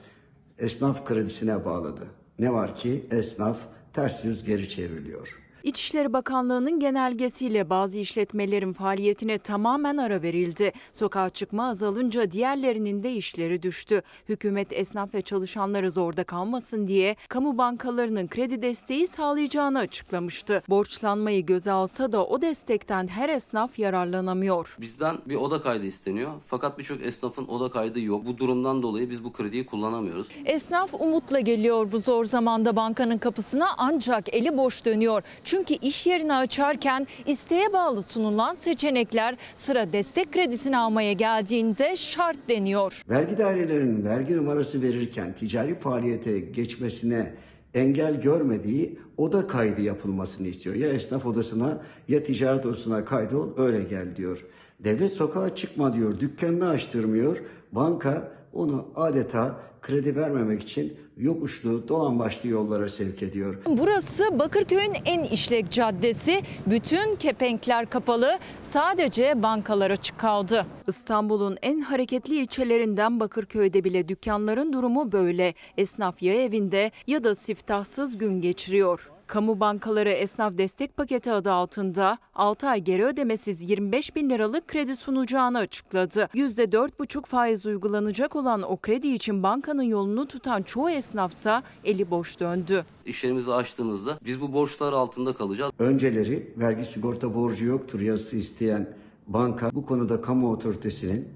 esnaf kredisine bağladı. Ne var ki esnaf ters yüz geri çevriliyor. İçişleri Bakanlığı'nın genelgesiyle bazı işletmelerin faaliyetine tamamen ara verildi. Sokağa çıkma azalınca diğerlerinin de işleri düştü. Hükümet esnaf ve çalışanları zorda kalmasın diye kamu bankalarının kredi desteği sağlayacağını açıklamıştı. Borçlanmayı göze alsa da o destekten her esnaf yararlanamıyor. Bizden bir oda kaydı isteniyor. Fakat birçok esnafın oda kaydı yok. Bu durumdan dolayı biz bu krediyi kullanamıyoruz. Esnaf umutla geliyor bu zor zamanda bankanın kapısına ancak eli boş dönüyor. Çünkü iş yerini açarken isteğe bağlı sunulan seçenekler sıra destek kredisini almaya geldiğinde şart deniyor. Vergi dairelerinin vergi numarası verirken ticari faaliyete geçmesine engel görmediği oda kaydı yapılmasını istiyor. Ya esnaf odasına ya ticaret odasına kaydol öyle gel diyor. Devlet sokağa çıkma diyor, dükkanını açtırmıyor. Banka onu adeta kredi vermemek için yokuşlu, dolan başlı yollara sevk ediyor. Burası Bakırköy'ün en işlek caddesi. Bütün kepenkler kapalı. Sadece bankalar açık kaldı. İstanbul'un en hareketli ilçelerinden Bakırköy'de bile dükkanların durumu böyle. Esnaf ya evinde ya da siftahsız gün geçiriyor. Kamu bankaları esnaf destek paketi adı altında 6 ay geri ödemesiz 25 bin liralık kredi sunacağını açıkladı. %4,5 faiz uygulanacak olan o kredi için bankanın yolunu tutan çoğu esnafsa eli boş döndü. İş yerimizi açtığımızda biz bu borçlar altında kalacağız. Önceleri vergi sigorta borcu yoktur yazısı isteyen banka bu konuda kamu otoritesinin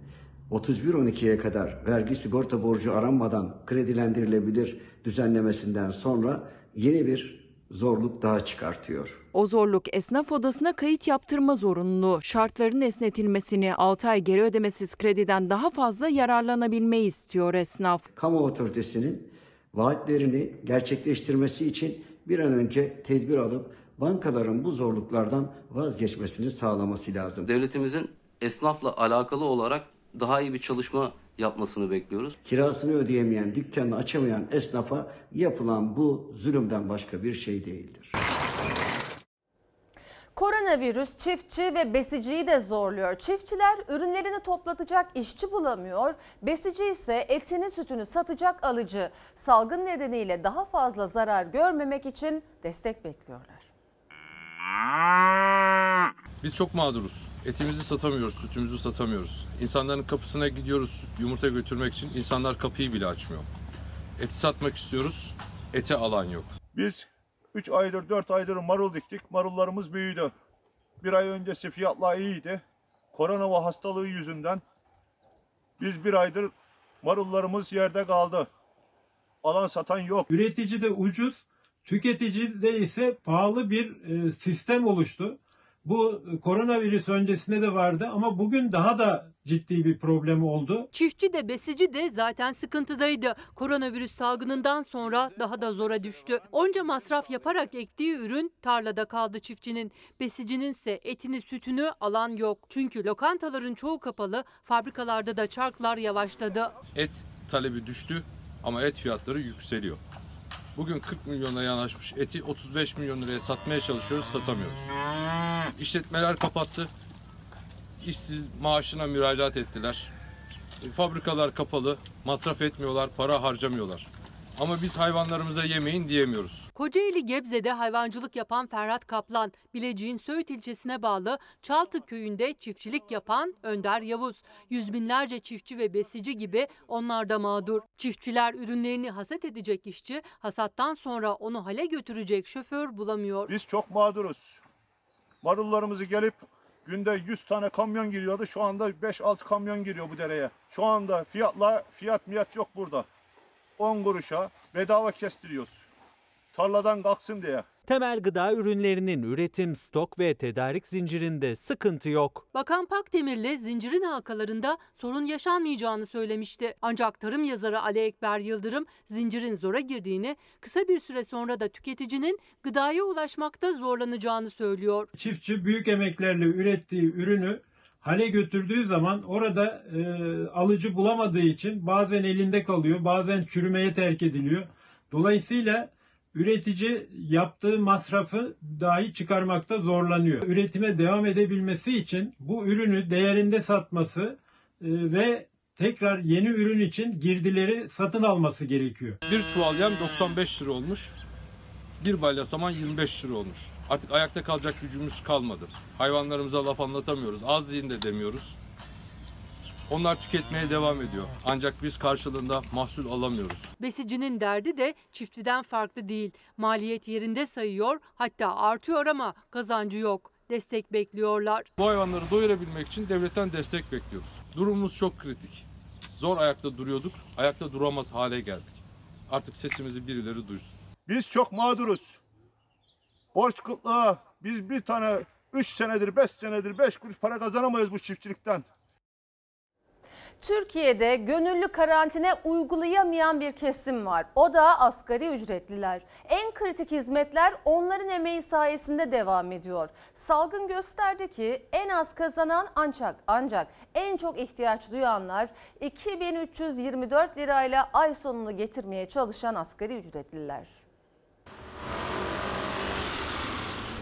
31.12'ye kadar vergi sigorta borcu aranmadan kredilendirilebilir düzenlemesinden sonra yeni bir zorluk daha çıkartıyor. O zorluk esnaf odasına kayıt yaptırma zorunluluğu, şartların esnetilmesini, 6 ay geri ödemesiz krediden daha fazla yararlanabilmeyi istiyor esnaf. Kamu otoritesinin vaatlerini gerçekleştirmesi için bir an önce tedbir alıp bankaların bu zorluklardan vazgeçmesini sağlaması lazım. Devletimizin esnafla alakalı olarak daha iyi bir çalışma yapmasını bekliyoruz. Kirasını ödeyemeyen, dükkanını açamayan esnafa yapılan bu zulümden başka bir şey değildir. Koronavirüs çiftçi ve besiciyi de zorluyor. Çiftçiler ürünlerini toplatacak işçi bulamıyor. Besici ise etini sütünü satacak alıcı. Salgın nedeniyle daha fazla zarar görmemek için destek bekliyorlar. Biz çok mağduruz. Etimizi satamıyoruz, sütümüzü satamıyoruz. İnsanların kapısına gidiyoruz süt, yumurta götürmek için. İnsanlar kapıyı bile açmıyor. Eti satmak istiyoruz. ete alan yok. Biz 3 aydır 4 aydır marul diktik. Marullarımız büyüdü. Bir ay öncesi fiyatlar iyiydi. Korona hastalığı yüzünden biz bir aydır marullarımız yerde kaldı. Alan satan yok. Üretici de ucuz, tüketici de ise pahalı bir e, sistem oluştu. Bu e, koronavirüs öncesinde de vardı ama bugün daha da ciddi bir problem oldu. Çiftçi de besici de zaten sıkıntıdaydı. Koronavirüs salgınından sonra daha da zora düştü. Onca masraf yaparak ektiği ürün tarlada kaldı çiftçinin. Besicinin ise etini sütünü alan yok. Çünkü lokantaların çoğu kapalı, fabrikalarda da çarklar yavaşladı. Et talebi düştü ama et fiyatları yükseliyor. Bugün 40 milyona yanaşmış eti 35 milyon liraya satmaya çalışıyoruz, satamıyoruz. İşletmeler kapattı. İşsiz maaşına müracaat ettiler. E, Fabrikalar kapalı, masraf etmiyorlar, para harcamıyorlar. Ama biz hayvanlarımıza yemeyin diyemiyoruz. Kocaeli Gebze'de hayvancılık yapan Ferhat Kaplan, Bilecik'in Söğüt ilçesine bağlı Çaltı köyünde çiftçilik yapan Önder Yavuz. Yüz binlerce çiftçi ve besici gibi onlar da mağdur. Çiftçiler ürünlerini hasat edecek işçi, hasattan sonra onu hale götürecek şoför bulamıyor. Biz çok mağduruz. Marullarımızı gelip günde 100 tane kamyon giriyordu. Şu anda 5-6 kamyon giriyor bu dereye. Şu anda fiyatla fiyat miyat yok burada. 10 kuruşa bedava kestiriyoruz. Tarladan kalksın diye. Temel gıda ürünlerinin üretim, stok ve tedarik zincirinde sıkıntı yok. Bakan Pakdemirli zincirin halkalarında sorun yaşanmayacağını söylemişti. Ancak tarım yazarı Ali Ekber Yıldırım zincirin zora girdiğini, kısa bir süre sonra da tüketicinin gıdaya ulaşmakta zorlanacağını söylüyor. Çiftçi büyük emeklerle ürettiği ürünü hale götürdüğü zaman orada e, alıcı bulamadığı için bazen elinde kalıyor, bazen çürümeye terk ediliyor. Dolayısıyla üretici yaptığı masrafı dahi çıkarmakta zorlanıyor. Üretime devam edebilmesi için bu ürünü değerinde satması e, ve tekrar yeni ürün için girdileri satın alması gerekiyor. Bir çuval yem 95 lira olmuş. Bir balya saman 25 lira olmuş. Artık ayakta kalacak gücümüz kalmadı. Hayvanlarımıza laf anlatamıyoruz. Az yiyin de demiyoruz. Onlar tüketmeye devam ediyor. Ancak biz karşılığında mahsul alamıyoruz. Besicinin derdi de çiftçiden farklı değil. Maliyet yerinde sayıyor hatta artıyor ama kazancı yok. Destek bekliyorlar. Bu hayvanları doyurabilmek için devletten destek bekliyoruz. Durumumuz çok kritik. Zor ayakta duruyorduk, ayakta duramaz hale geldik. Artık sesimizi birileri duysun. Biz çok mağduruz. Borç kıtlığı. Biz bir tane 3 senedir, 5 senedir 5 kuruş para kazanamayız bu çiftçilikten. Türkiye'de gönüllü karantina uygulayamayan bir kesim var. O da asgari ücretliler. En kritik hizmetler onların emeği sayesinde devam ediyor. Salgın gösterdi ki en az kazanan ancak ancak en çok ihtiyaç duyanlar 2324 lirayla ay sonunu getirmeye çalışan asgari ücretliler.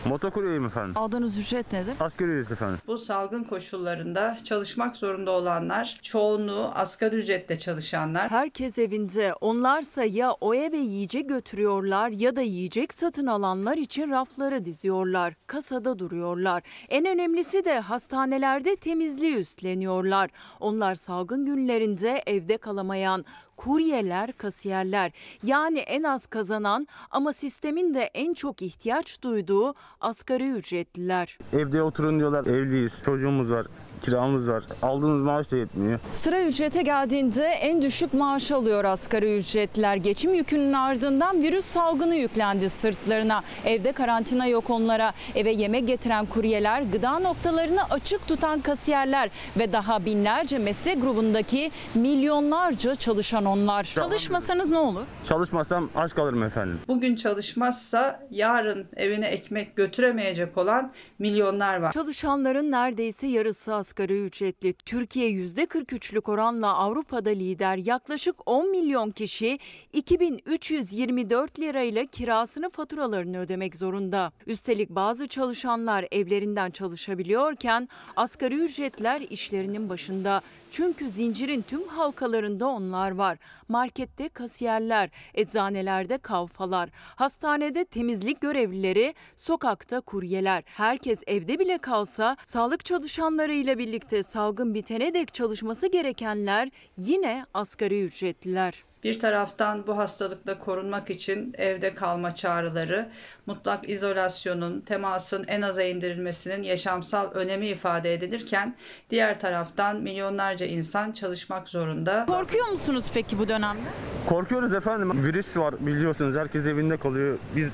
Motokuryeyim efendim. Aldığınız ücret nedir? Asgari ücret efendim. Bu salgın koşullarında çalışmak zorunda olanlar, çoğunluğu asgari ücretle çalışanlar. Herkes evinde. Onlarsa ya o eve yiyecek götürüyorlar ya da yiyecek satın alanlar için rafları diziyorlar. Kasada duruyorlar. En önemlisi de hastanelerde temizliği üstleniyorlar. Onlar salgın günlerinde evde kalamayan, kuryeler, kasiyerler yani en az kazanan ama sistemin de en çok ihtiyaç duyduğu asgari ücretliler. Evde oturun diyorlar. Evliyiz. Çocuğumuz var. Kiramız var. Aldığımız maaş da yetmiyor. Sıra ücrete geldiğinde en düşük maaş alıyor asgari ücretliler. Geçim yükünün ardından virüs salgını yüklendi sırtlarına. Evde karantina yok onlara. Eve yemek getiren kuryeler, gıda noktalarını açık tutan kasiyerler ve daha binlerce meslek grubundaki milyonlarca çalışan onlar. Çalışmasanız ne olur? Çalışmasam aç kalırım efendim. Bugün çalışmazsa yarın evine ekmek götüremeyecek olan milyonlar var. Çalışanların neredeyse yarısı asgari ücretli. Türkiye %43'lük oranla Avrupa'da lider. Yaklaşık 10 milyon kişi 2324 lirayla kirasını faturalarını ödemek zorunda. Üstelik bazı çalışanlar evlerinden çalışabiliyorken asgari ücretler işlerinin başında. Çünkü zincirin tüm halkalarında onlar var. Markette kasiyerler, eczanelerde kavfalar, hastanede temizlik görevlileri, sokakta kuryeler. Herkes evde bile kalsa sağlık çalışanlarıyla birlikte salgın bitene dek çalışması gerekenler yine asgari ücretliler. Bir taraftan bu hastalıkla korunmak için evde kalma çağrıları, mutlak izolasyonun, temasın en aza indirilmesinin yaşamsal önemi ifade edilirken diğer taraftan milyonlarca insan çalışmak zorunda. Korkuyor musunuz peki bu dönemde? Korkuyoruz efendim. Virüs var biliyorsunuz. Herkes evinde kalıyor. Biz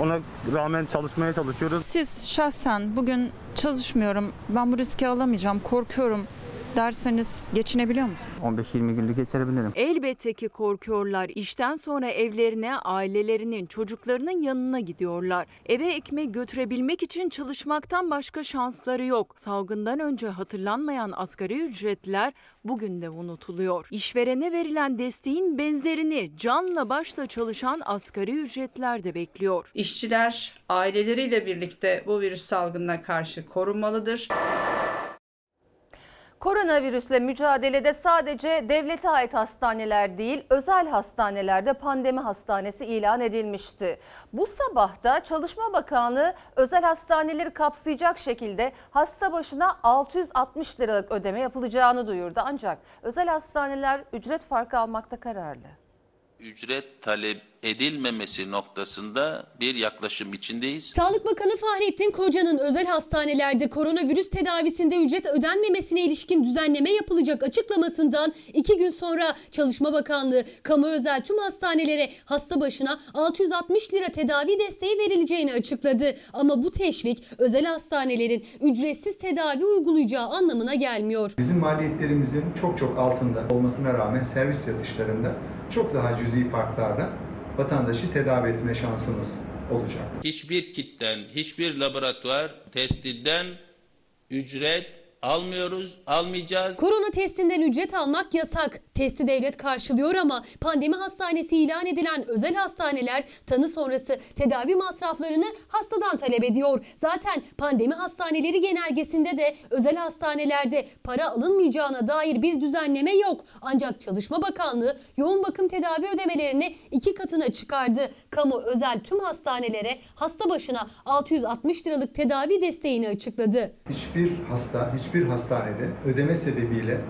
ona rağmen çalışmaya çalışıyoruz. Siz şahsen bugün çalışmıyorum, ben bu riski alamayacağım, korkuyorum derseniz geçinebiliyor musunuz? 15-20 günlük geçirebilirim. Elbette ki korkuyorlar. İşten sonra evlerine, ailelerinin, çocuklarının yanına gidiyorlar. Eve ekmek götürebilmek için çalışmaktan başka şansları yok. Salgından önce hatırlanmayan asgari ücretler bugün de unutuluyor. İşverene verilen desteğin benzerini canla başla çalışan asgari ücretler de bekliyor. İşçiler aileleriyle birlikte bu virüs salgınına karşı korunmalıdır. Koronavirüsle mücadelede sadece devlete ait hastaneler değil, özel hastanelerde pandemi hastanesi ilan edilmişti. Bu sabah da Çalışma Bakanlığı özel hastaneleri kapsayacak şekilde hasta başına 660 liralık ödeme yapılacağını duyurdu. Ancak özel hastaneler ücret farkı almakta kararlı. ücret talep edilmemesi noktasında bir yaklaşım içindeyiz. Sağlık Bakanı Fahrettin Koca'nın özel hastanelerde koronavirüs tedavisinde ücret ödenmemesine ilişkin düzenleme yapılacak açıklamasından iki gün sonra Çalışma Bakanlığı kamu özel tüm hastanelere hasta başına 660 lira tedavi desteği verileceğini açıkladı. Ama bu teşvik özel hastanelerin ücretsiz tedavi uygulayacağı anlamına gelmiyor. Bizim maliyetlerimizin çok çok altında olmasına rağmen servis yatışlarında çok daha cüzi farklarla vatandaşı tedavi etme şansımız olacak. Hiçbir kitten, hiçbir laboratuvar testinden ücret almıyoruz, almayacağız. Korona testinden ücret almak yasak. Testi devlet karşılıyor ama pandemi hastanesi ilan edilen özel hastaneler tanı sonrası tedavi masraflarını hastadan talep ediyor. Zaten pandemi hastaneleri genelgesinde de özel hastanelerde para alınmayacağına dair bir düzenleme yok. Ancak Çalışma Bakanlığı yoğun bakım tedavi ödemelerini iki katına çıkardı. Kamu özel tüm hastanelere hasta başına 660 liralık tedavi desteğini açıkladı. Hiçbir hasta, hiçbir hastanede ödeme sebebiyle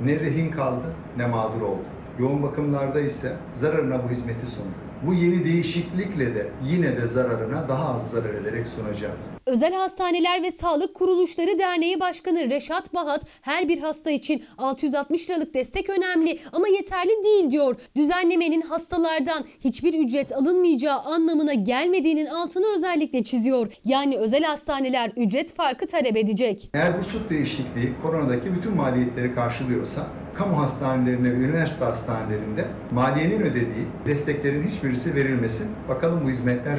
ne rehin kaldı ne mağdur oldu. Yoğun bakımlarda ise zararına bu hizmeti sundu. Bu yeni değişiklikle de yine de zararına daha az zarar ederek sunacağız. Özel Hastaneler ve Sağlık Kuruluşları Derneği Başkanı Reşat Bahat her bir hasta için 660 liralık destek önemli ama yeterli değil diyor. Düzenlemenin hastalardan hiçbir ücret alınmayacağı anlamına gelmediğinin altını özellikle çiziyor. Yani özel hastaneler ücret farkı talep edecek. Eğer bu süt değişikliği koronadaki bütün maliyetleri karşılıyorsa kamu hastanelerine ve üniversite hastanelerinde maliyenin ödediği desteklerin hiçbirisi verilmesin. Bakalım bu hizmetler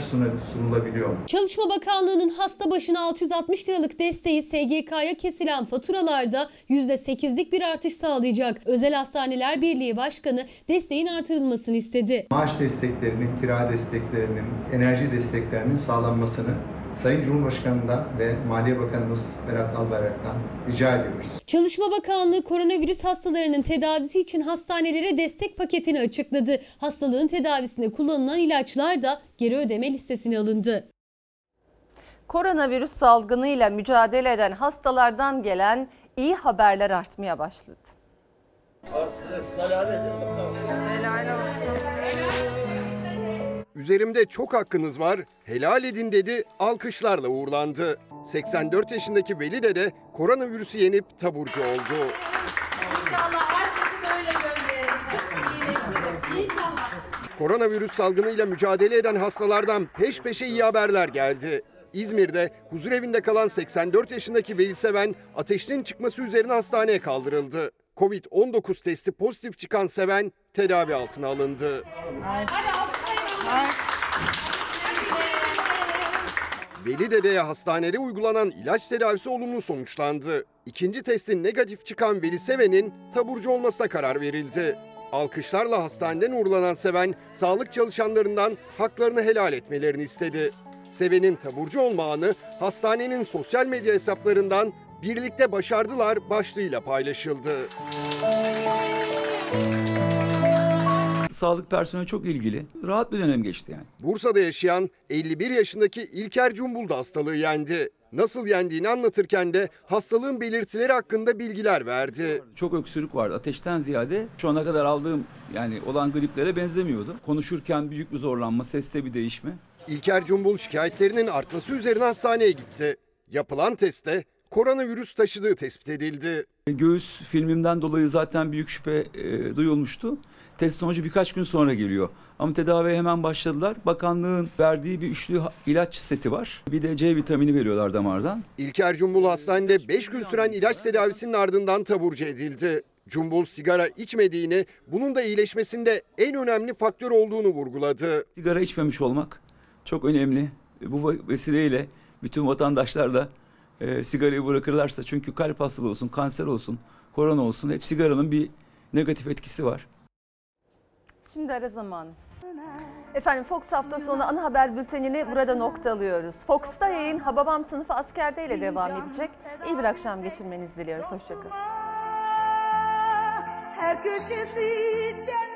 sunulabiliyor mu? Çalışma Bakanlığı'nın hasta başına 660 liralık desteği SGK'ya kesilen faturalarda %8'lik bir artış sağlayacak. Özel Hastaneler Birliği Başkanı desteğin artırılmasını istedi. Maaş desteklerinin, kira desteklerinin, enerji desteklerinin sağlanmasını Sayın Cumhurbaşkanı'ndan ve Maliye Bakanımız Berat Albayrak'tan rica ediyoruz. Çalışma Bakanlığı koronavirüs hastalarının tedavisi için hastanelere destek paketini açıkladı. Hastalığın tedavisinde kullanılan ilaçlar da geri ödeme listesine alındı. Koronavirüs salgınıyla mücadele eden hastalardan gelen iyi haberler artmaya başladı. Helal olsun. Üzerimde çok hakkınız var, helal edin dedi, alkışlarla uğurlandı. 84 yaşındaki Veli Dede koronavirüsü yenip taburcu oldu. İnşallah herkesi böyle gönderelim. İnşallah. Koronavirüs salgınıyla mücadele eden hastalardan peş peşe iyi haberler geldi. İzmir'de huzurevinde kalan 84 yaşındaki Veli Seven ateşinin çıkması üzerine hastaneye kaldırıldı. Covid-19 testi pozitif çıkan Seven tedavi altına alındı. Veli Dede'ye hastanede uygulanan ilaç tedavisi olumlu sonuçlandı. İkinci testin negatif çıkan Veli Seven'in taburcu olmasına karar verildi. Alkışlarla hastaneden uğurlanan Seven, sağlık çalışanlarından haklarını helal etmelerini istedi. Seven'in taburcu olma anı hastanenin sosyal medya hesaplarından birlikte başardılar başlığıyla paylaşıldı. Sağlık personeli çok ilgili. Rahat bir dönem geçti yani. Bursa'da yaşayan 51 yaşındaki İlker Cumbul da hastalığı yendi. Nasıl yendiğini anlatırken de hastalığın belirtileri hakkında bilgiler verdi. Çok öksürük vardı. Ateşten ziyade şu ana kadar aldığım yani olan griplere benzemiyordu. Konuşurken büyük bir zorlanma, seste bir değişme. İlker Cumbul şikayetlerinin artması üzerine hastaneye gitti. Yapılan testte koronavirüs taşıdığı tespit edildi. Göğüs filmimden dolayı zaten büyük şüphe e, duyulmuştu. Test sonucu birkaç gün sonra geliyor. Ama tedaviye hemen başladılar. Bakanlığın verdiği bir üçlü ilaç seti var. Bir de C vitamini veriyorlar damardan. İlker Cumbul hastanede 5 gün süren ilaç tedavisinin ardından taburcu edildi. Cumbul sigara içmediğini, bunun da iyileşmesinde en önemli faktör olduğunu vurguladı. Sigara içmemiş olmak çok önemli. Bu vesileyle bütün vatandaşlar da e, sigarayı bırakırlarsa çünkü kalp hastalığı olsun, kanser olsun, korona olsun hep sigaranın bir negatif etkisi var. Şimdi ara zamanı. Efendim Fox hafta sonu ana haber bültenini burada noktalıyoruz. Fox'ta yayın Hababam sınıfı askerde ile devam edecek. İyi bir akşam geçirmenizi diliyoruz. Hoşçakalın. Her köşesi cennet